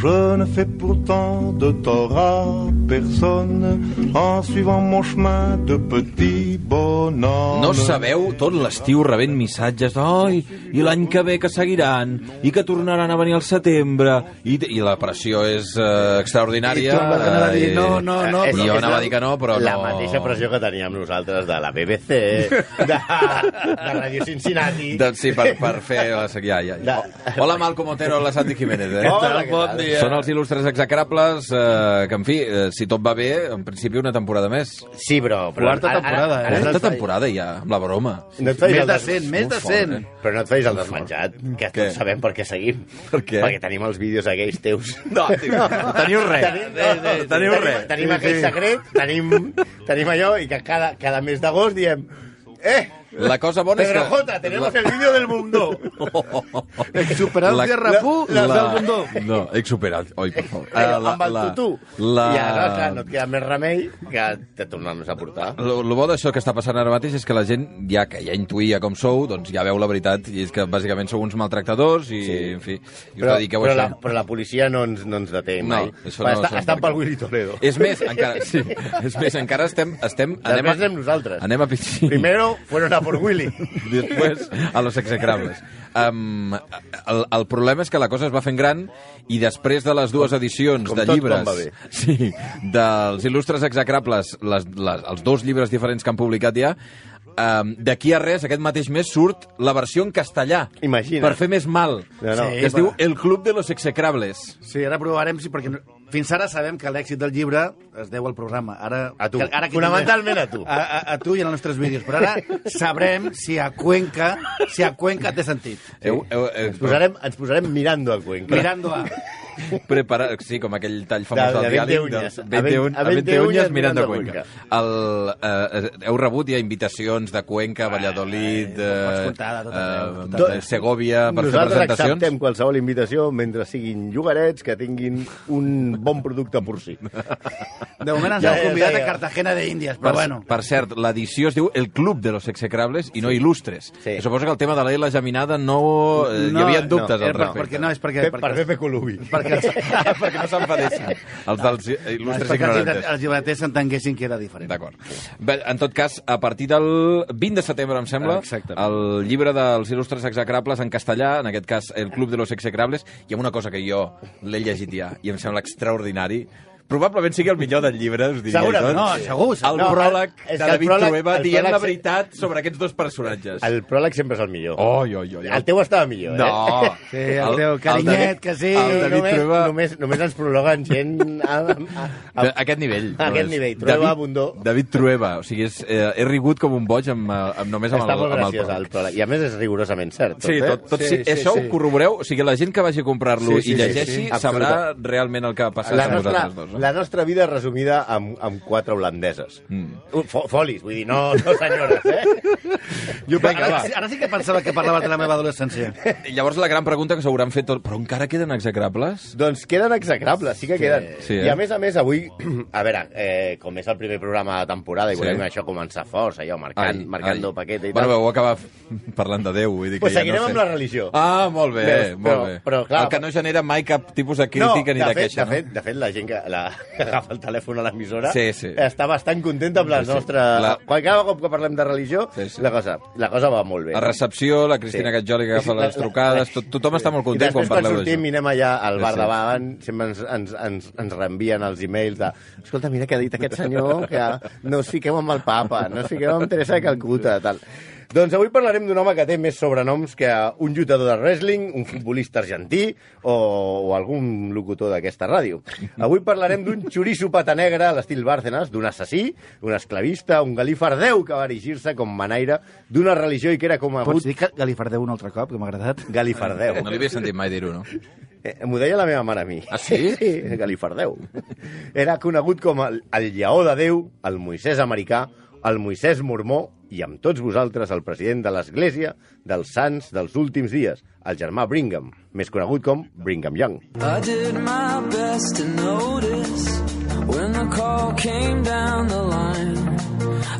Je ne fais pourtant de tort à personne en suivant mon chemin de petit bonhomme. No sabeu tot l'estiu rebent missatges d'oi, i l'any que ve que seguiran, i que tornaran a venir al setembre, i, i la pressió és eh, extraordinària. I tu vas anar a dir, i- no, no, no, I però jo anava la- a dir que no, però la no... mateixa pressió que teníem nosaltres de la BBC, de, de Radio Cincinnati... De, sí, per, per fer... La, ja, ja, ja. Hola, Malcom Otero, la Santi Jiménez. Eh? Hola, què tal? Són els il·lustres execrables eh, que, en fi, eh, si tot va bé, en principi una temporada més. Sí, però... però Quarta temporada, eh? no Quarta facis- temporada ja, amb la broma. No et Més el de des- 100, més de Molt fort, 100. eh? Però no et facis el desmenjat, que Què? tots sabem per què seguim. Per què? Perquè tenim els vídeos aquells teus. No, tio, no teniu res. Tenim, no, no, Teniu tenim, res. Tenim aquell secret, tenim, tenim allò, i que cada, cada mes d'agost diem... Eh, La cosa bona és que... J, tenemos el vídeo del mundo. Exuperància La- Rafú, la- del Bundó. No, exuperat. Oi, per favor. Allò, Eh, amb el tutú. La... I aleshores, clar, no et queda més remei que te tornar-nos a portar. Lo, lo bo d'això que està passant ara mateix és que la gent, ja que ja intuïa com sou, doncs ja veu la veritat, i és que bàsicament sou uns maltractadors, i, sí. en fi, i us Però, dediqueu però, a la, però la policia no ens, no ens deté No, mai. això Va, no està, estan pel. Willy Toledo. És més, encara, sí, és més, encara estem... estem Després anem nosaltres. Anem a pitxir. Primero fueron a por Willy. Després, a los execrables. Um, el, el problema és que la cosa es va fent gran i després de les dues edicions com de llibres sí, dels il·lustres execrables, les, les, els dos llibres diferents que han publicat ja, um, d'aquí a res, aquest mateix mes, surt la versió en castellà. Imagina't. Per fer més mal. No, no. que es diu El Club de los Execrables. Sí, ara provarem, sí, perquè no- fins ara sabem que l'èxit del llibre es deu al programa. Ara, A tu. que- Ara que Fonamentalment a tu. A, a, a tu i als nostres vídeos. Però ara sabrem si a Cuenca, si a Cuenca té sentit. Heu, heu, heu, Ens posarem, ens posarem mirando al Cuenca. Mirando a... Prepara, sí, com aquell tall famós De- de del 20 diàleg. uñas. de A 20, vein- un- a a 20 20 uñas uñas mirando a Cuenca. a El, eh, heu rebut ja invitacions de Cuenca, Valladolid, eh, eh, Segovia, per fer Nosaltres presentacions. acceptem qualsevol invitació mentre siguin llogarets que tinguin un bon producte porcí. De moment ens Ja, heu convidat ja, ja. a Cartagena de Índies, Per, però bueno. per cert, l'edició es diu El Club de los Execrables i no Il·lustres. Sí. Suposo que el tema de la L geminada no... Eh, No, hi havia dubtes no, al respecte. perquè no, és perquè... Per, perquè, per Pepe Colubi. perquè, els, perquè no s'enfadessin. Els dels no, il·lustres perquè els, ignorantes. els llibreters s'entenguessin que era diferent. D'acord. Bé, En tot cas, a partir del 20 de setembre, em sembla, Exactament. el llibre dels il·lustres execrables en castellà, en aquest cas, El Club de los Execrables, hi ha una cosa que jo l'he llegit ja i em sembla extraordinari. Probablement sigui el millor del llibre, us diria. Jo. No, segur, segur. El No, pròleg és de el David pròleg- Trueba el dient pròleg la veritat sobre aquests dos personatges. El pròleg sempre és el millor. Oi, oi, oi. El teu estava millor, No. eh? Sí, el teu carinyet, que sí. El David només, Trueba... només, només ens prologuen gent a, a, a, A aquest nivell. A aquest nivell. Trueba, David, Bundó. David Trueba. O sigui, és, eh, he rigut com un boig amb, eh, amb només amb Està el, molt amb el graciós, pròleg. el pròleg. I a més és rigorosament cert. Sí, eh? tot, tot, sí, sí, això sí. ho corroboreu? O sigui, la gent que vagi a comprar-lo Sí, sí, i llegeixi sí, sí. sabrà realment el que ha passat la amb nostra, vosaltres dos. No? la nostra vida resumida amb, amb quatre holandeses. Mm. Fo folis, vull dir, no, no senyores, eh? Jo, vinga, Ara, va. sí- ara sí que pensava que parlaves de la meva adolescència. I llavors la gran pregunta que s'hauran fet tot... Però encara queden execrables? Doncs queden execrables, sí que queden. Sí, eh? I a més a més, avui, a veure, eh, com és el primer programa de temporada i Sí. volem això començar forts, allò, marcant, marcando paquete i bueno, tal. Vau acabar parlant de Déu. Vull dir Pues que ja seguirem no sé. amb la religió. Ah, molt bé, Veus? molt Però- bé. però, clar, el que no genera mai cap tipus de crítica ni de de fet, queixa, de fet, de fet, la gent que, la, agafa el telèfon a l'emissora Sí, sí. està bastant contenta amb les Sí, sí. nostres... La- Quan cada cop que parlem de religió, Sí, sí. la, cosa, la cosa va molt bé. no? A recepció, la Cristina Sí. Catjoli que agafa Sí, la- les trucades, tot, tothom està molt content quan després, quan parleu sortim i d'això. anem allà al Sí, bar sí. davant, sempre ens, ens, ens, ens reenvien els e-mails de escolta, mira què ha dit aquest senyor, que no us fiqueu amb el papa, no us fiqueu amb Teresa de Calcuta, tal. Doncs avui parlarem d'un home que té més sobrenoms que un lluitador de wrestling, un futbolista argentí o, o algun locutor d'aquesta ràdio. Avui parlarem d'un xoriço pata negra a l'estil Bárcenas, d'un assassí, un esclavista, un galifardeu que va erigir-se com manaire d'una religió i que era com a Pots dir que Galifardeu un altre cop, que m'ha agradat? Galifardeu. No li havia sentit mai dir-ho, no? Eh, M'ho deia la meva mare a mi. Ah, sí? Sí, Galifardeu. Era conegut com el, el lleó de Déu, el Moisès americà, el Moisès mormó i amb tots vosaltres el president de l'Església dels Sants dels últims dies, el germà Brigham, més conegut com Brigham Young. I did my best to notice when the call came down the line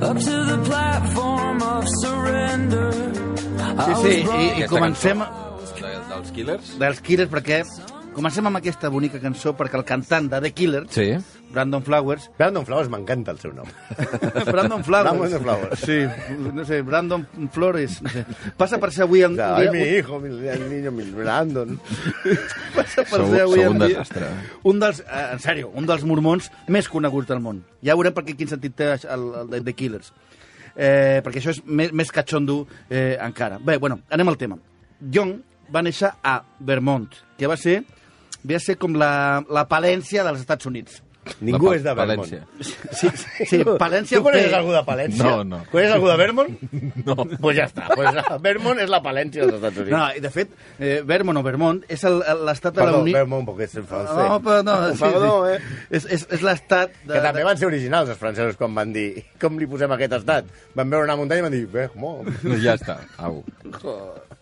up to the platform of surrender. Sí, sí, i, i comencem de, dels Killers? dels Killers perquè comencem amb aquesta bonica cançó perquè el cantant de The Killers, Sí. Brandon Flowers, Brandon Flowers m'encanta el seu nom. Brandon Flowers. Brandon Flowers. Sí, no sé, Brandon Flores, no sé. Passa per ser avui en Ay, dia... mi hijo, mi, el niño, mi Brandon. Passa per Sou- ser avui sou en un dia... desastre. Un dels, eh, en sèrio, un dels mormons més coneguts del món. Ja veurem per què quin sentit té el, el de The Killers. Eh, perquè això és més, més catxondo eh, encara. Bé, bueno, anem al tema. Young va néixer a Vermont, que va ser, va ser com la, la Palència dels Estats Units. Ningú Pa- és de Vermont. València. Sí, sí Palència Tu coneixes algú de Palència? No, no. Coneixes algú de Vermont? No. Pues ja està. Pues, Vermont és la Palència dels Estats Units. No, i de fet, eh, Vermont o Vermont és l'estat de la Perdó, Unió... Vermont, perquè és en francès. No, però no, sí, Perdó, sí. eh? És, és, és l'estat de... Que també van ser originals els francesos quan van dir com li posem aquest estat. Van veure una muntanya i van dir Vermont. Ja està, au.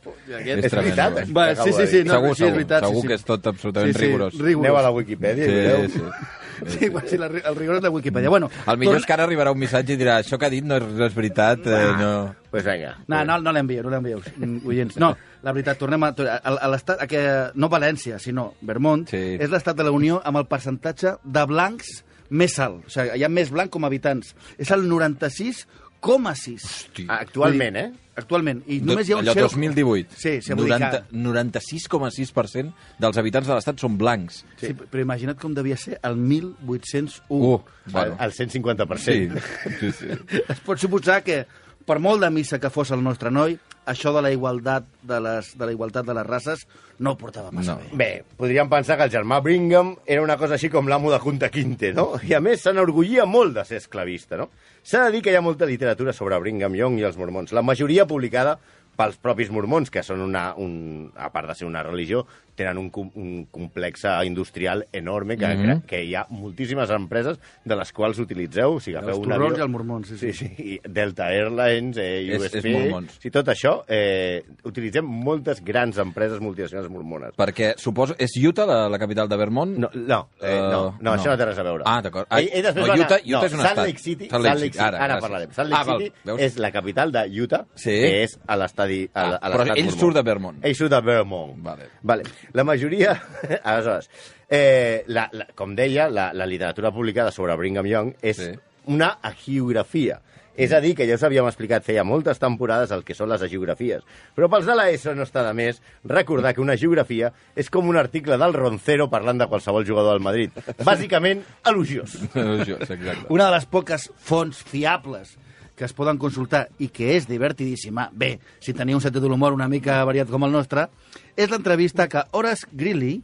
Aquest... És, és veritat. Eh? Eh? Va, sí, sí, sí, no, segur, sí, segur, és veritat. Segur sí, sí. que és tot absolutament sí, sí, rigorós. rigorós. Aneu a la Wikipedia sí, i mireu. Sí, sí. sí, sí la, el rigor de Wikipedia. Bueno, el millor tot... és que ara arribarà un missatge i dirà això que ha dit no és, no és veritat, eh, no... Pues vinga. No, no, no l'envio, no l'envio. Mm, no, la veritat, tornem a... a l'estat, que no València, sinó Vermont, sí. és l'estat de la Unió amb el percentatge de blancs més alt. O sigui, hi ha més blanc com a habitants. És el 96 3,6. Ah, actualment, eh? Actualment. I només hi ha un Allò, 2018. Sí, sí, 90, 96,6% dels habitants de l'Estat són blancs. Sí. sí, però imagina't com devia ser el 1801. Uh, bueno. el, el 150%. Sí, sí, sí. es pot suposar que per molt de missa que fos el nostre noi, això de la igualtat de les, de la igualtat de les races no ho portava massa No. bé. Bé, podríem pensar que el germà Brigham era una cosa així com l'amo de Junta Quinte, no? I a més s'enorgullia molt de ser esclavista, no? S'ha de dir que hi ha molta literatura sobre Brigham Young i els mormons. La majoria publicada pels propis mormons, que són una, un, a part de ser una religió, tenen un, com- un complex industrial enorme, que, mm. -hmm. que hi ha moltíssimes empreses de les quals utilitzeu, si agafeu Els un avió... i els mormons, sí, sí. sí, sí. I Delta Airlines, eh, És- USP... és mormons. Sí, tot això, eh, utilitzem moltes grans empreses multinacionals mormones. Perquè, suposo... És Utah la, la capital de Vermont? No, no, eh, Uh, no, no, no. això no té res a veure. Ah, d'acord. Ah, després no, Utah- Utah no, és un Salt estat. Lake City, Salt Lake Salt Lake City, ara, ara, parlarem. Salt Lake Ah, val, City veus? és la capital de Utah, Sí. que és a l'estadi... a, Ah, però ell mormó. surt de Vermont. Ell surt de Vermont. Vale. vale. La majoria... Aleshores, eh, la, la, com deia, la, la literatura publicada sobre Brigham Young és Sí. una agiografia. És a dir, que ja us havíem explicat feia moltes temporades el que són les agiografies. Però pels de l'ESO no està de més recordar que una geografia és com un article del Roncero parlant de qualsevol jugador del Madrid. Bàsicament, elogiós. És exacte. Una de les poques fonts fiables que es poden consultar i que és divertidíssima, bé, si teniu un sentit de l'humor una mica variat com el nostre, és l'entrevista que Horace Greeley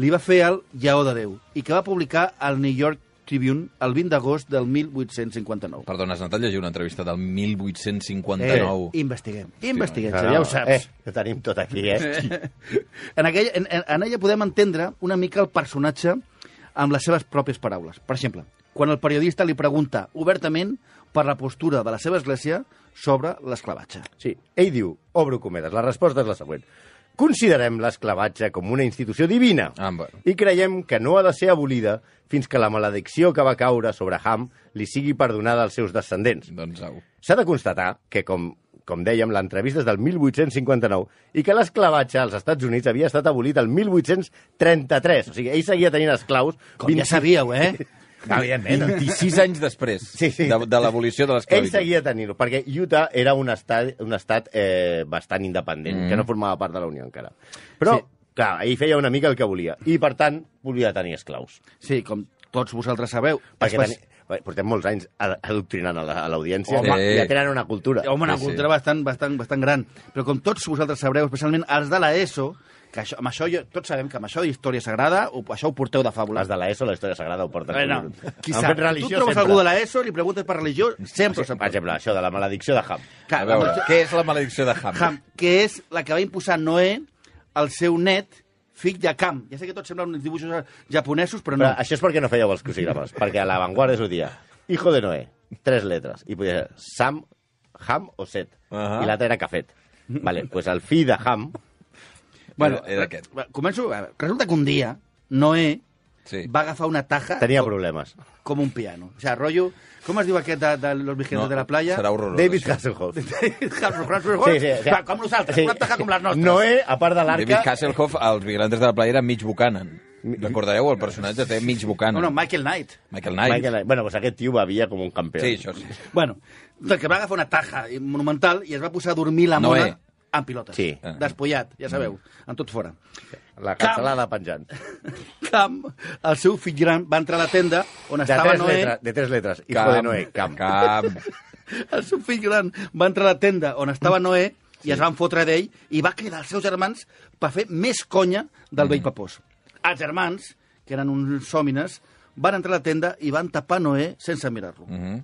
li va fer al Lleó de Déu i que va publicar al New York Tribune el 20 d'agost del 1859. Perdona, has anat a llegir una entrevista del Eh, 1859. investiguem, investiguem, No, ja ho saps. Eh, ho tenim tot aquí, eh? En, aquella, en, en, en ella podem entendre una mica el personatge amb les seves pròpies paraules. Per exemple, quan el periodista li pregunta obertament per la postura de la seva església sobre l'esclavatge. Sí, ell diu, obro cometes, la resposta és la següent. Considerem l'esclavatge com una institució divina Ah, bueno. i creiem que no ha de ser abolida fins que la maledicció que va caure sobre Ham li sigui perdonada als seus descendents. Doncs au. S'ha de constatar que, com, com dèiem, l'entrevista és del 1859 i que l'esclavatge als Estats Units havia estat abolit el 1833. O sigui, ell seguia tenint esclaus... Com ja sabíeu, eh? Evidentment. 26 anys després Sí, sí. de, de l'abolició de Ell l'esclavitud. seguia tenint-ho, perquè Utah era un estat, un estat eh, bastant independent, Mm. que no formava part de la Unió encara. Però, Sí. sí. clar, ell feia una mica el que volia, i per tant volia tenir esclaus. Sí, com tots vosaltres sabeu. Perquè teni... Portem molts anys a- adoctrinant a la- l'audiència, Home. i ja tenen una cultura. Home, una Sí, sí. cultura bastant, bastant, bastant gran. Però com tots vosaltres sabreu, especialment els de l'ESO, que això, amb això jo, tots sabem que amb això d'història sagrada, ho, això ho porteu de fàbula. Les de l'ESO, la història sagrada, ho porten Bueno, collons. qui sap? fet Tu religió trobes sempre. algú de l'ESO, li preguntes per religió, sempre Per exemple, això de la maledicció de Ham. Clar, A veure, la- què és la maledicció de Ham? Ham, que és la que va imposar Noé al seu net, fill de Cam. Ja sé que tot sembla uns dibuixos japonesos, però no. Però això és perquè no fèieu els crucigrames, perquè a l'avantguarda es dia Hijo de Noé, tres letres, i podia ser Sam, Ham o Set, Ahà. i l'altre era Cafet. Vale, pues el fill de Ham, Bueno, Era- era aquest. va, Començo... veure, Resulta que un dia Noé Sí. va agafar una taja Tenia problemes. com un piano. O sea, rollo... Com es diu aquest de, de Los Vigilantes de la Playa? Serà horrorós. David això. Hasselhoff. sí, Sí, sí, sí. Com nosaltres, una taja com les nostres. Noé, a part de David l'arca... Hasselhoff, als Vigilantes de la Playa, era Mitch Buchanan. Recordareu? El personatge té Mitch Buchanan. No, no, Michael Knight. Michael Knight. Michael Knight. Bueno, pues aquest tio bevia com un campió. Sí, això sí. Bueno, del que va agafar una taja monumental i es va posar a dormir la mona Noé. Amb pilotes. Sí. Despullat, ja sabeu, amb tot fora. La cansalada penjant. Cam, el seu fill gran, va entrar a la tenda on De estava tres, Noé. letres, de tres letres. Hijo de Noé. Camp. Camp. El seu fill gran va entrar a la tenda on estava Noé i es van fotre d'ell i va cridar els seus germans per fer més conya del vell papós. Els germans, que eren uns sòmines, van entrar a la tenda i van tapar Noé sense mirar-lo. Mhm.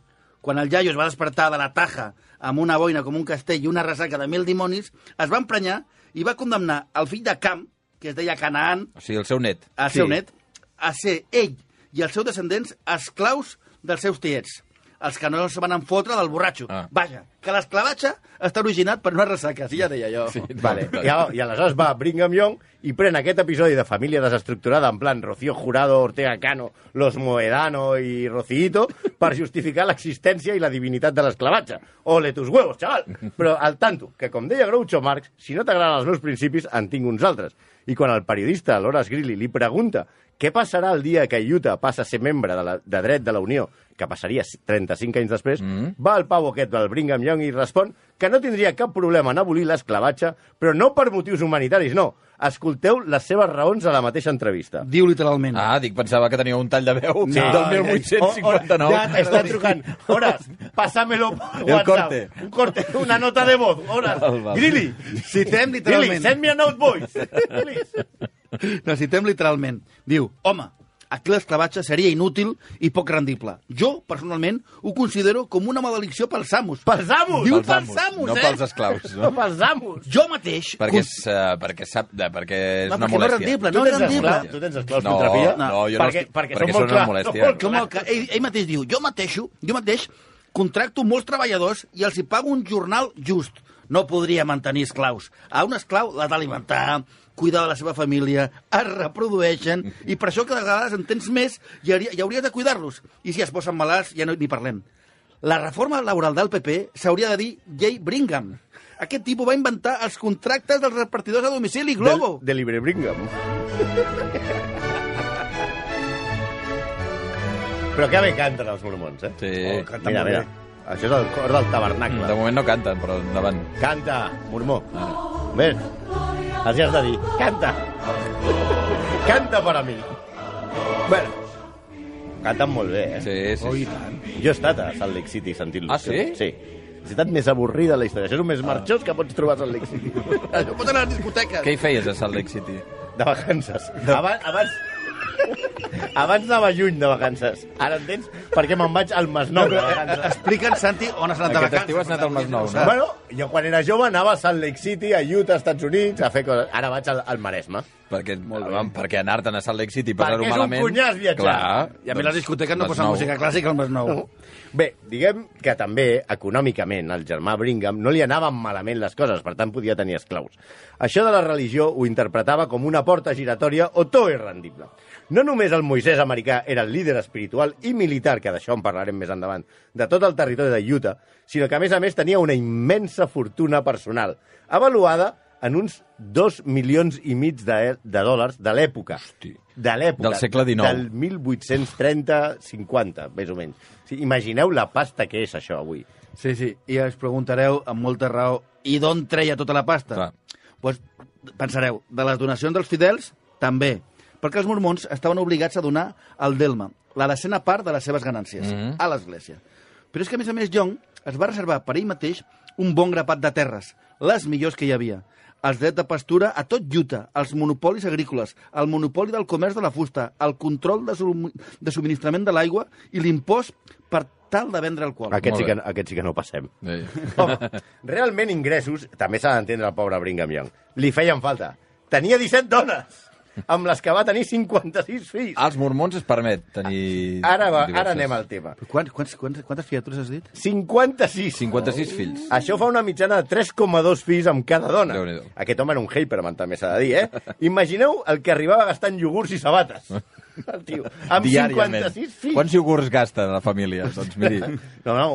Quan el iaio es va despertar de la taja amb una boina com un castell i una ressaca de mil dimonis, es va emprenyar i va condemnar el fill de Cam, que es deia Canaan, O sigui, el seu net. el Sí. seu net, a ser ell i els seus descendents esclaus dels seus tiets, els que no se van enfotre del borratxo. Ah. Vaja, que l'esclavatge està originat per una ressaca, sí, ja deia jo. Sí. Vale. I, a- I aleshores va Brigham Young i pren aquest episodi de família desestructurada en plan Rocío Jurado, Ortega Cano, Los Moedano i Rocito per justificar l'existència i la divinitat de l'esclavatge. Ole tus huevos, xaval! Però al tanto, que com deia Groucho Marx, si no t'agraden els meus principis, en tinc uns altres. I quan el periodista Loras Grilly li pregunta què passarà el dia que Utah passa a ser membre de, la, de dret de la Unió, que passaria 35 anys després, mm. va al pau aquest del Brigham Young i respon que no tindria cap problema en abolir l'esclavatge, però no per motius humanitaris, no. Escolteu les seves raons a la mateixa entrevista. Diu literalment. Ah, dic, pensava que tenia un tall de veu Sí. del 1859. Oh, oh, ja està trucant. Horas, pásamelo por El WhatsApp. corte. Un corte, una nota de voz. Horas, Val, val. Grilly. Citem Grilly, literalment. send me a note voice. Please. Necessitem literalment. Diu, home, aquí l'esclavatge seria inútil i poc rendible. Jo, personalment, ho considero com una maledicció pels amos. Pels amos. Diu Pels pels amos, amos, no eh? pels esclaus. No No? pels amos. Jo mateix... Perquè, és, uh, perquè, sap, de, perquè és No, una perquè no és molèstia. rendible, Tu no és tens rendible. Tu tens esclaus, No, Contrapilla? no, jo no perquè, perquè, perquè són una clars. molèstia. Com el que ell, ell mateix diu, jo mateixo, jo mateix contracto molts treballadors i els hi pago un jornal just. No podria mantenir esclaus. A un esclau l'ha d'alimentar, cuidar de la seva família, es reprodueixen, i per això cada vegada en tens més i, hauria, i hauries de cuidar-los. I si es posen malalts, ja no ni parlem. La reforma laboral del PP s'hauria de dir llei Brigham. Aquest tipus va inventar els contractes dels repartidors a domicili, Globo. Del, de Libre Brigham. Però que bé canten els mormons, eh? Sí. Oh, canten Mira, mira. Això és el cor del tabernacle. De moment no canten, però endavant. Canta, mormó. Ves, els has de dir, canta. Canta per a mi. Bueno, canten molt bé, eh? Sí, sí. Oh, tant. Jo he estat a Salt Lake City sentint-los. Ah, sí? Sí. La ciutat més avorrida de la història. Això és el més marxós que pots trobar a Salt Lake City. Això pot anar a les discoteques. Què hi feies a Salt Lake City? De vacances. Abans, abans, abans anava lluny de vacances. Ara entens per què me'n vaig al Masnou de vacances. Explica'ns, Santi, on has anat de Aquest vacances. estiu has anat al Masnou, no? Bueno, jo quan era jove anava a Salt Lake City, a Utah, Estats Units, a fer coses. Ara vaig al, al Maresme. Perquè, Molt perquè anar-te'n a Salt Lake City i Perquè passar-ho és un malament... cunyàs viatjar. Clar, I a mi les discoteques no posen música clàssica al Masnou. Bé, diguem que també, econòmicament, al germà Brigham no li anaven malament les coses, per tant podia tenir esclaus. Això de la religió ho interpretava com una porta giratòria o tot és rendible. No només el Moisès americà era el líder espiritual i militar, que d'això en parlarem més endavant, de tot el territori de Utah, sinó que, a més a més, tenia una immensa fortuna personal, avaluada en uns 2 milions i mig de, de dòlars de l'època. De l'època. Del segle XIX. Del 1830-50, més o menys. Sí, imagineu la pasta que és això avui. Sí, sí. I us preguntareu, amb molta raó, i d'on treia tota la pasta? Clar. Pues, pensareu, de les donacions dels fidels, també. Perquè els mormons estaven obligats a donar al Delma la decena part de les seves ganàncies Mhm. a l'Església. Però és que, a més a més, Young es va reservar per ell mateix un bon grapat de terres, les millors que hi havia. Els drets de pastura a tot Utah, els monopolis agrícoles, el monopoli del comerç de la fusta, el control de, sum de subministrament de l'aigua i l'impost per tal de vendre alcohol. Aquest sí, que, aquest sí que no passem. Sí. Home, realment ingressos, també s'ha d'entendre el pobre Brigham Young. Li feien falta. Tenia 17 dones, amb les que va tenir 56 fills. Als mormons es permet tenir... Ara, va, diverses. ara anem al tema. Però Quants, quants, quants, quantes criatures has dit? 56. 56 fills. Això fa una mitjana de 3,2 fills amb cada dona. Aquest home era un Hyperman, també s'ha de dir, eh? Imagineu el que arribava a gastar en iogurts i sabates. El tio, amb Diàriament. 56 fills. Quants iogurts gasta la família? Doncs miri, No, no,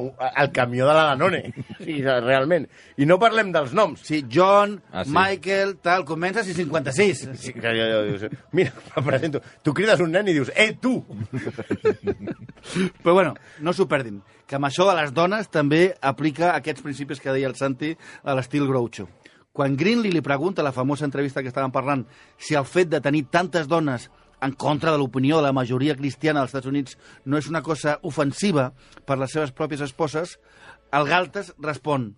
el camió de la Danone. Sí, realment. I no parlem dels noms. Sí, John, Ah, sí. Michael, tal, comences i 56. Sí, que jo, jo, jo, mira, em presento. Tu crides un nen i dius, eh, tu! Però bueno, no s'ho perdin, que amb això de les dones també aplica aquests principis que deia el Santi a l'estil Groucho. Quan Greenlee li pregunta a la famosa entrevista que estàvem parlant si el fet de tenir tantes dones en contra de l'opinió de la majoria cristiana dels Estats Units no és una cosa ofensiva per les seves pròpies esposes, el Galtes respon,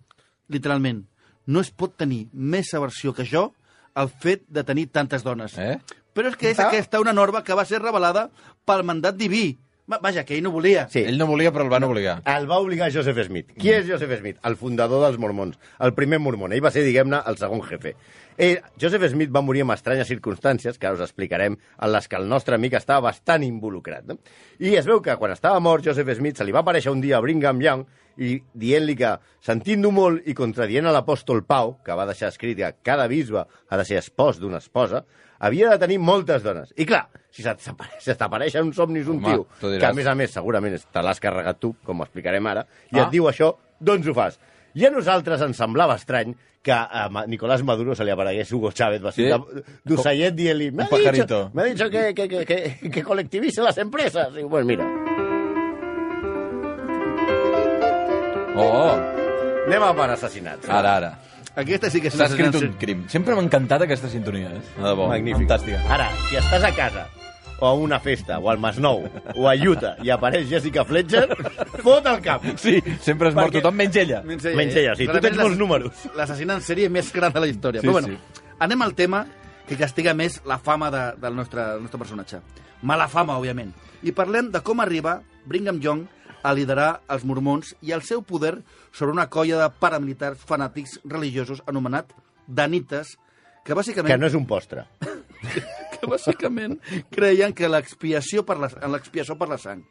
literalment, no es pot tenir més aversió que jo el fet de tenir tantes dones. Eh? Però és que és Ah. aquesta una norma que va ser revelada pel mandat diví. Va- Vaja, que ell no volia. Sí. ell no volia, però el van obligar. El va obligar Joseph Smith. Qui és Joseph Smith? El fundador dels mormons, el primer mormon. Ell va ser, diguem-ne, el segon jefe. Ell, Joseph Smith va morir amb estranyes circumstàncies, que ara us explicarem, en les que el nostre amic estava bastant involucrat. No? I es veu que quan estava mort Joseph Smith se li va aparèixer un dia a Brigham Young i dient-li que, sentint-ho molt i contradient a l'apòstol Pau, que va deixar escrit que cada bisbe ha de ser espòs d'una esposa, havia de tenir moltes dones. I clar, si se t'apareix en somnis un Home, tio tu diràs. que a més a més segurament te l'has carregat tu, com ho explicarem ara, i Ah. et diu això, doncs ho fas. I a nosaltres ens semblava estrany que a Nicolás Maduro se li aparegués Hugo Chávez vestit Sí? sí? d'ocellet dient-li "Me ha dicho- me ha dicho que, que, que, que, que colectivice las empresas. I, pues mira, Oh, anem a per assassinats. ara, ara. Aquesta sí que és S'ha una escrit sensació- un crim. Sempre m'ha encantat aquesta sintonia, eh? De debò. Magnífic. Fantàstica. Ara, si estàs a casa, o a una festa, o al Masnou, o a Utah, i apareix Jessica Fletcher, fot el cap. Sí, sempre es mor Perquè- tothom menys ella. Menys ella. Menys ella, sí. Tu tens molts números. L'assassinat en sèrie més gran de la història. Sí, Però bueno, sí. anem al tema que castiga més la fama de, del, nostre, del nostre personatge. Mala fama, òbviament. I parlem de com arriba Brigham Young a liderar els mormons i el seu poder sobre una colla de paramilitars fanàtics religiosos anomenat Danites, que bàsicament Que no és un postre. que bàsicament creien que l'expiació per la, en l'expiació per la sang.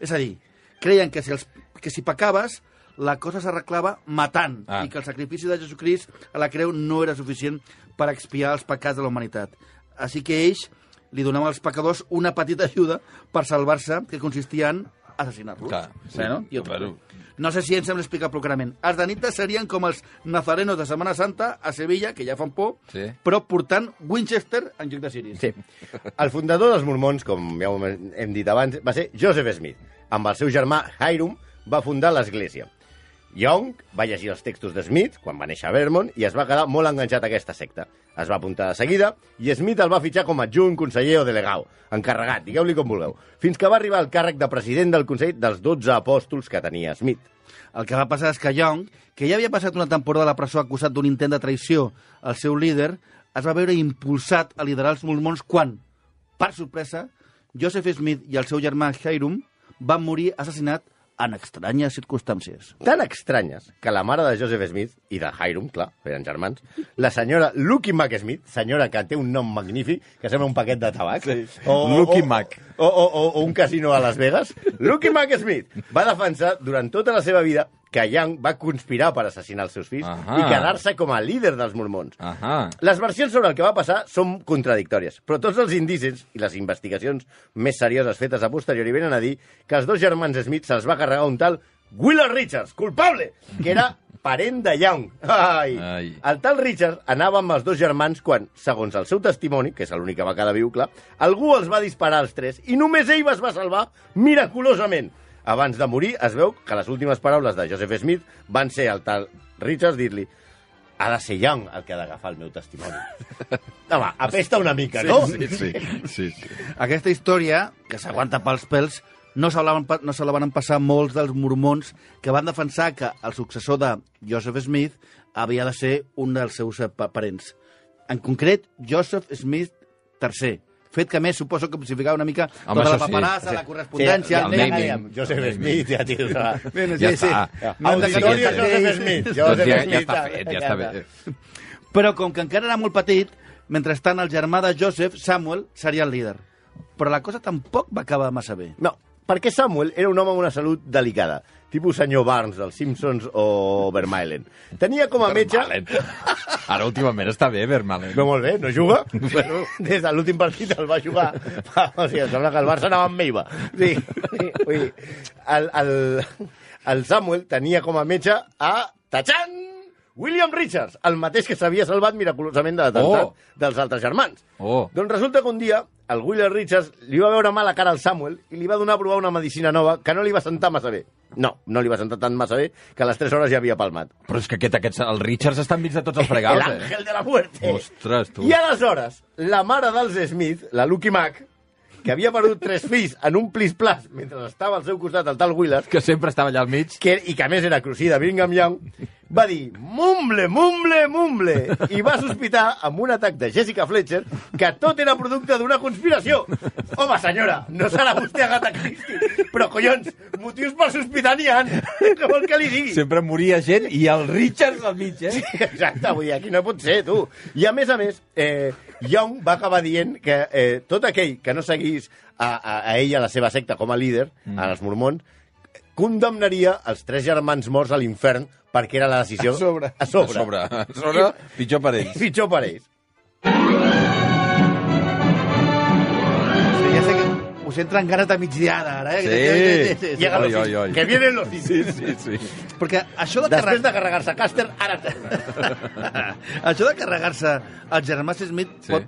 És a dir, creien que si, els, que si pecaves, la cosa s'arreglava matant Ah. i que el sacrifici de Jesucrist a la creu no era suficient per expiar els pecats de la humanitat. Així que ells li donaven als pecadors una petita ajuda per salvar-se, que consistia en assassinar-los. Clar, sí. Bueno, jo Bueno. no sé si ens hem d'explicar prou clarament. Els danites serien com els nazarenos de Setmana Santa a Sevilla, que ja fan por, Sí. però portant Winchester en lloc de ciris. Sí. El fundador dels mormons, com ja hem dit abans, va ser Joseph Smith. Amb el seu germà Hiram va fundar l'església. Young va llegir els textos de Smith quan va néixer a Vermont i es va quedar molt enganxat a aquesta secta. Es va apuntar de seguida i Smith el va fitxar com a adjunt, conseller o delegau, encarregat, digueu-li com vulgueu, fins que va arribar al càrrec de president del Consell dels 12 apòstols que tenia Smith. El que va passar és que Young, que ja havia passat una temporada a la presó acusat d'un intent de traïció al seu líder, es va veure impulsat a liderar els mormons quan, per sorpresa, Joseph Smith i el seu germà Hiram van morir assassinat en estranyes circumstàncies. tan estranyes que la mare de Joseph Smith i de Hiram, clar, eren germans, la senyora Lucky Mac Smith, senyora que té un nom magnífic, que sembla un paquet de tabac, Sí. Lucky Mac. O, o, o, o un casino a Las Vegas, Lucky Mac Smith va defensar durant tota la seva vida que Young va conspirar per assassinar els seus fills Ahà. i quedar-se com a líder dels mormons. Ahà. Les versions sobre el que va passar són contradictòries, però tots els indicis i les investigacions més serioses fetes a posteriori venen a dir que els dos germans Smith se'ls va carregar un tal Willard Richards, culpable, que era parent de Young. Ai. Ai. El tal Richards anava amb els dos germans quan, segons el seu testimoni, que és l'únic que va quedar viu, clar, algú els va disparar als tres i només ell es va salvar miraculosament. Abans de morir, es veu que les últimes paraules de Joseph Smith van ser al tal Richards dir-li ha de ser Young el que ha d'agafar el meu testimoni. Home, apesta una mica, no? Sí, sí, sí, sí. Aquesta història, que s'aguanta pels pèls, no se la van, no se la van passar molts dels mormons que van defensar que el successor de Joseph Smith havia de ser un dels seus pa- parents. En concret, Joseph Smith III. Fet que a més suposo que significava una mica Home, tota la això sí. paperassa, la correspondència, el el naming. Joseph Smith, ja, tio. Ja. Bueno, Ja sí, sí. està. Hem de Joseph. Smith. Joseph ja, ja Smith, està fet, ja està bé. Però com que encara era molt petit, mentrestant el germà de Joseph, Samuel, seria el líder. Però la cosa tampoc va acabar massa bé. No, perquè Samuel era un home amb una salut delicada, tipus senyor Barnes dels Simpsons o Vermaelen. Tenia com a metge... Ara últimament està bé, Vermaelen. No, molt bé, no juga. Bueno, des de l'últim partit el va jugar. O sigui, em sembla que el Barça anava amb Meiva. Sí, sí, vull dir, el, el, el Samuel tenia com a metge a Tachan William Richards, el mateix que s'havia salvat miraculosament de l'atemptat Oh. dels altres germans. Oh. Doncs resulta que un dia el William Richards li va veure mala cara al Samuel i li va donar a provar una medicina nova que no li va sentar massa bé. No, no li va sentar tan massa bé que a les 3 hores ja havia palmat. Però és que aquest, aquest, el Richards està enmig de tots els fregals, El eh? ángel de la muerte. Ostres, tu. I aleshores, la mare dels Smith, la Lucky Mac, que havia perdut tres fills en un plis-plas mentre estava al seu costat el tal Willard, Que sempre estava allà al mig. que, i que a més era crucí de Brigham Young, va dir mumble, mumble, mumble, i va sospitar amb un atac de Jessica Fletcher que tot era producte d'una conspiració. Home, senyora, no serà vostè Agatha Christie, però collons, motius per sospitar n'hi ha. Què vol que li digui? Sempre moria gent i el Richards al mig, eh? Exacte, vull dir, aquí no pot ser, tu. I a més a més, eh, Young va acabar dient que eh, tot aquell que no seguís a, a, a ella, a la seva secta, com a líder, mm. a els mormons, condemnaria els tres germans morts a l'infern perquè era la decisió... A sobre. A A sobre. sobre. A sobre, pitjor per ells. Pitjor per ells. Sí, ja sé que us entren ganes de migdiada, ara, eh? Sí. Llega los Oi, oi, oi. Que vienen los Sí, sí, sí. Perquè això de, Després carregar... de carregar-se Caster, ara... això de carregar-se el germà Smith Sí. pot,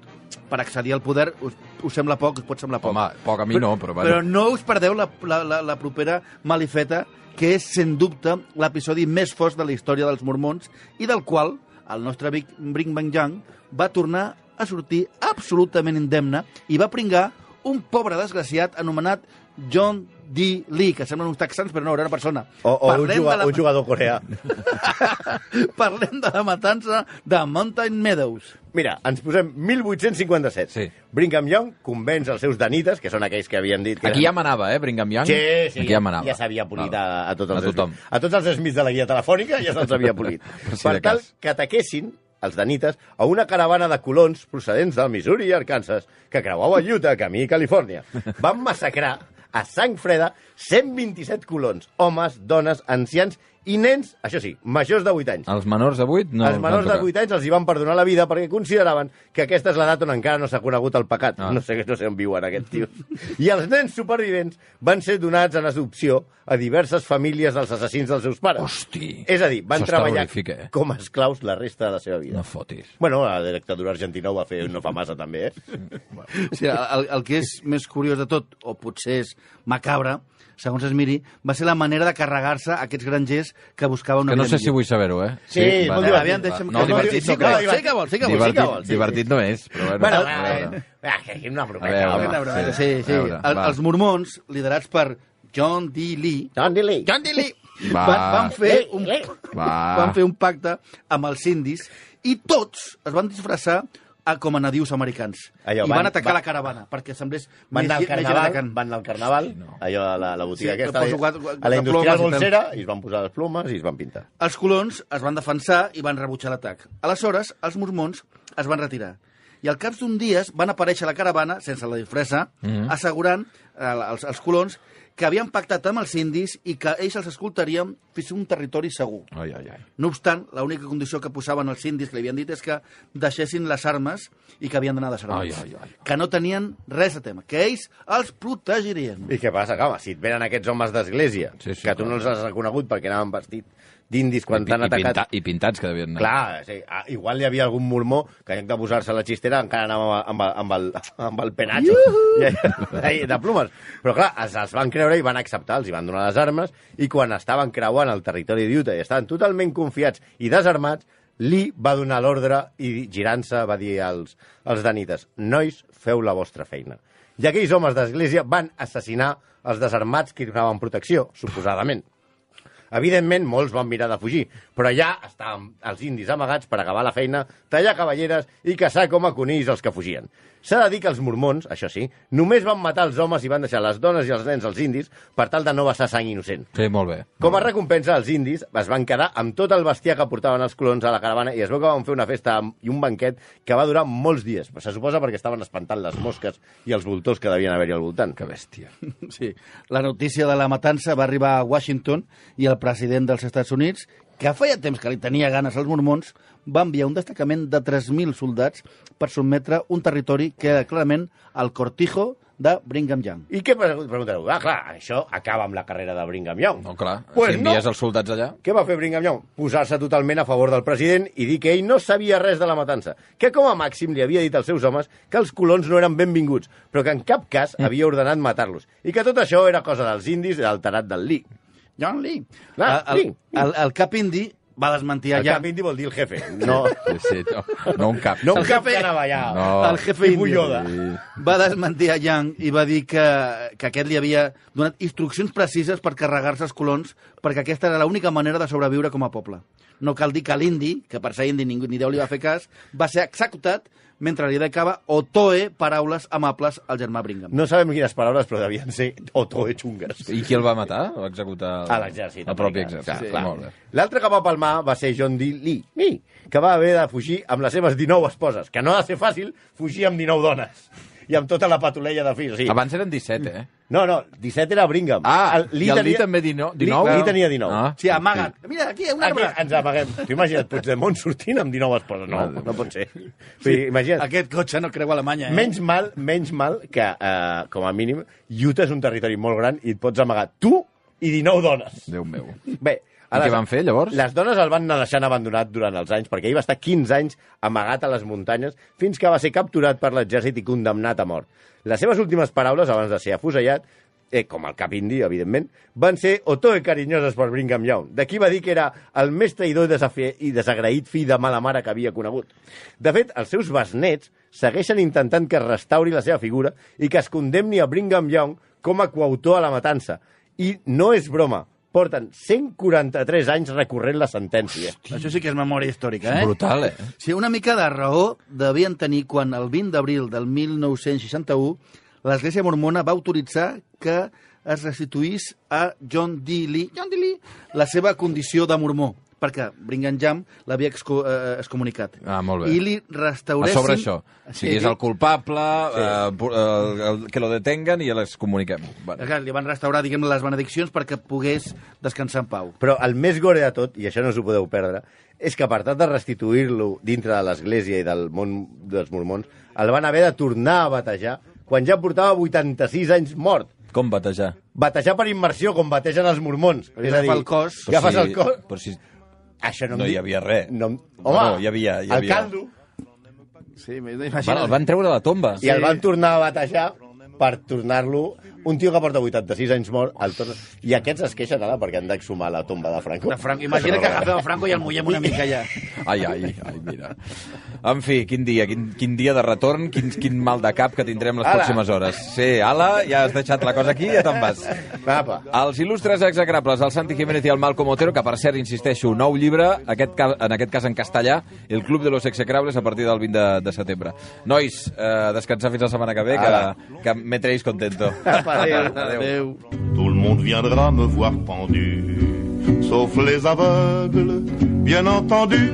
per accedir al poder, us, us sembla poc, us pot semblar poc. Home, poc a mi no, però... Però Bueno. no us perdeu la, la, la, la propera malifeta, que és, sens dubte, l'episodi més fos de la història dels mormons i del qual el nostre amic Brinkman Young va tornar a sortir absolutament indemne i va pringar un pobre desgraciat anomenat John D. Lee, que semblen uns texans, però no, era una persona. O, o un, jugador, de la- un jugador coreà. Parlem de la matança de Mountain Meadows. Mira, ens posem 1857. Sí. Brigham Young convenç els seus danites, que són aquells que havien dit... Que Aquí eren- ja manava, eh, Brigham Young? Sí, sí, Aquí ja manava. ja s'havia polit a, a, tots A els tothom. Smiths. A tots els Smiths de la guia telefònica ja se'ls havia polit. Per si per tal cas. que ataquessin els danites a una caravana de colons procedents del Missouri i Arkansas que creuava Utah camí a Califòrnia. Van massacrar a sang freda 127 colons, homes, dones, ancians i nens, això sí, majors de 8 anys. Els menors de 8 no... els menors no de toca. 8 anys els hi van perdonar la vida perquè consideraven que aquesta és l'edat on encara no s'ha conegut el pecat. Ah. No sé, no sé on viuen aquests tios. I els nens supervivents van ser donats en adopció a diverses famílies dels assassins dels seus pares. Hosti. És a dir, van treballar eh? com a esclaus la resta de la seva vida. No fotis. Bueno, la dictadura argentina ho va fer no fa massa, també, eh? Sí, el, el que és més curiós de tot, o potser és macabre, segons es miri, va ser la manera de carregar-se aquests grangers que buscaven una Que no sé si millor. vull saber-ho, eh? Sí, molt va. divertit. Aviam, deixa'm... No, divertit sí, no crec. sí que vol, sí que vol. Divertit. Sí que vol. vol, sí. Divertit no és, però bueno. Bueno, a veure. ah, una A brometa. veure, home. Una brometa, Sí, sí, sí. a veure, El, els mormons, liderats per John D. Lee, John Dilly. John D. Lee, Va. van, van, fer un, Lee, Va. van fer un pacte amb els indis i tots es van disfressar a, com a nadius americans. Allò, I van, van- atacar va- la caravana, perquè semblés Van anar al més gent carnaval, atacant. van anar al carnaval, allò a la, la botiga Sí, aquesta, poso quatre- a la industrial plomes i tal. bolsera, i es van posar les plomes i es van pintar. Els colons es van defensar i van rebutjar l'atac. Aleshores, els mormons es van retirar. I al cap d'un dies van aparèixer a la caravana, sense la disfressa, Mhm. assegurant eh, els, els colons que havien pactat amb els indis i que ells els escoltarien fins a un territori segur. Ai, ai, ai. No obstant, l'única condició que posaven els indis que li havien dit és que deixessin les armes i que havien d'anar desarmats. Ai, ai, ai. Que no tenien res a temer, que ells els protegirien. I què passa, home, si et venen aquests homes d'església, Sí, sí, que tu clar. no els has reconegut perquè anaven vestits d'indis quan t'han atacat... pinta, I pintats que devien anar. Clar, sí, ah, igual hi havia algun mormó que en lloc de posar-se la xistera encara anava amb, el- amb, el, amb el penatxo I- de plomes. Però clar, els, els van creure i van acceptar, els hi van donar les armes i quan estaven creuant el territori d'Utah i estaven totalment confiats i desarmats, Lee va donar l'ordre i girant-se va dir als, als danites «Nois, feu la vostra feina». I aquells homes d'església van assassinar els desarmats que donaven protecció, suposadament. Evidentment, molts van mirar de fugir, però ja estaven els indis amagats per acabar la feina, tallar cavalleres i caçar com a conills els que fugien. S'ha de dir que els mormons, això sí, només van matar els homes i van deixar les dones i els nens als indis per tal de no vessar sang innocent. Sí, molt bé. Com a recompensa, els indis es van quedar amb tot el bestiar que portaven els colons a la caravana i es veu que van fer una festa i un banquet que va durar molts dies. Se suposa perquè estaven espantant les mosques i els voltors que devien haver-hi al voltant. Que bèstia. Sí. La notícia de la matança va arribar a Washington i el president dels Estats Units, que feia temps que li tenia ganes als mormons, va enviar un destacament de 3.000 soldats per sotmetre un territori que era clarament el cortijo de Brigham Young. I què pre- preguntareu? Ah, clar, això acaba amb la carrera de Brigham Young. No, clar. Pues si no. envies els soldats allà... Què va fer Brigham Young? Posar-se totalment a favor del president i dir que ell no sabia res de la matança, que com a màxim li havia dit als seus homes que els colons no eren benvinguts, però que en cap cas Mm. havia ordenat matar-los, i que tot això era cosa dels indis i del tarat del Lee. John Lee. Ah, el, Lee. el, el cap indi va desmentir El allà... cap indi vol dir el jefe, no, Sí, sí, no, no un cap. no un El cap que anava allà. No. El jefe indi Yoda. va desmentir a Young i va dir que, que aquest li havia donat instruccions precises per carregar-se els colons perquè aquesta era l'única manera de sobreviure com a poble. No cal dir que l'indi, que per ser indi ningú ni Déu li va fer cas, va ser executat mentre li dedicava otoe paraules amables al germà Brigham. No sabem quines paraules, però devien ser otoe xungues. I qui el va matar? Va executar... el- A l'exèrcit. El propi exèrcit. Sí, bé. L'altre que va palmar va ser John D. Lee, Lee, que va haver de fugir amb les seves 19 esposes, que no ha de ser fàcil fugir amb 19 dones i amb tota la patulella de fills. Sí. Abans eren 17, eh? No, no, 17 era Brigham. Ah, i el Lee també 19? Lee, Lee tenia 19. Ah. Sí, amaga't. Mira, aquí hi ha un Aquí arbre. ens amaguem. Tu imagina't Puigdemont sortint amb 19 esposes. No, no pot ser. Sí, imagina't. Aquest cotxe no creu Alemanya, eh? Menys mal, menys mal que, eh, com a mínim, Utah és un territori molt gran i et pots amagar tu i 19 dones. Déu meu. Bé, I què van fer, llavors? Les dones el van anar deixant abandonat durant els anys, perquè ell va estar 15 anys amagat a les muntanyes fins que va ser capturat per l'exèrcit i condemnat a mort. Les seves últimes paraules, abans de ser afusellat, eh, com el cap indi, evidentment, van ser otoe carinyoses per Brigham Young. D'aquí va dir que era el més traïdor i, desafi- i desagraït fill de mala mare que havia conegut. De fet, els seus besnets segueixen intentant que es restauri la seva figura i que es condemni a Brigham Young com a coautor a la matança. I no és broma, porten 143 anys recorrent la sentència. Això sí que és memòria històrica, eh? Brutal, eh? Sí, una mica de raó devien tenir quan el 20 d'abril del 1961 l'Església Mormona va autoritzar que es restituís a John D. Lee, John D. Lee la seva condició de mormó, perquè Young l'havia exco eh, excomunicat. Ah, molt bé. I li A restauressin... sobre això. O sigui, és el culpable, sí. eh, eh, el, que lo detengan i les comuniquem. Bueno. Clar, Li van restaurar, diguem les benediccions perquè pogués descansar en pau. Però el més gore de tot, i això no us ho podeu perdre, és que per tal de restituir-lo dintre de l'església i del món dels mormons, el van haver de tornar a batejar quan ja portava 86 anys mort. Com batejar? Batejar per immersió, com bategen els mormons. És a dir, el cos. Agafes Però el cos... Però si... Això no, No hi havia res. No, home, no, hi havia- hi el havia. caldo, Sí, Van, imagina't. el van treure de la tomba. i el van tornar a batejar per tornar-lo... Un tio que porta 86 anys mort, el torna... I aquests es queixen ara perquè han d'exhumar la tomba de Franco. De Franco. Imagina que agafem a Franco i el mullem una mica allà. Ai, ai, ai, mira. En fi, quin dia, quin, quin dia de retorn, quin, quin mal de cap que tindrem les Ala. pròximes hores. Sí, ala, ja has deixat la cosa aquí i ja te'n vas. Apa. Els il·lustres execrables, el Santi Jiménez i el Malcom Otero, que per cert, insisteixo, nou llibre, aquest, ca- en aquest cas en castellà, El club de los execrables a partir del 20 de, de setembre. Nois, eh, descansar fins la setmana que ve, Ala. que, que me treis contento. Adéu. Tout le monde viendra me voir pendu, sauf les aveugles, bien entendu.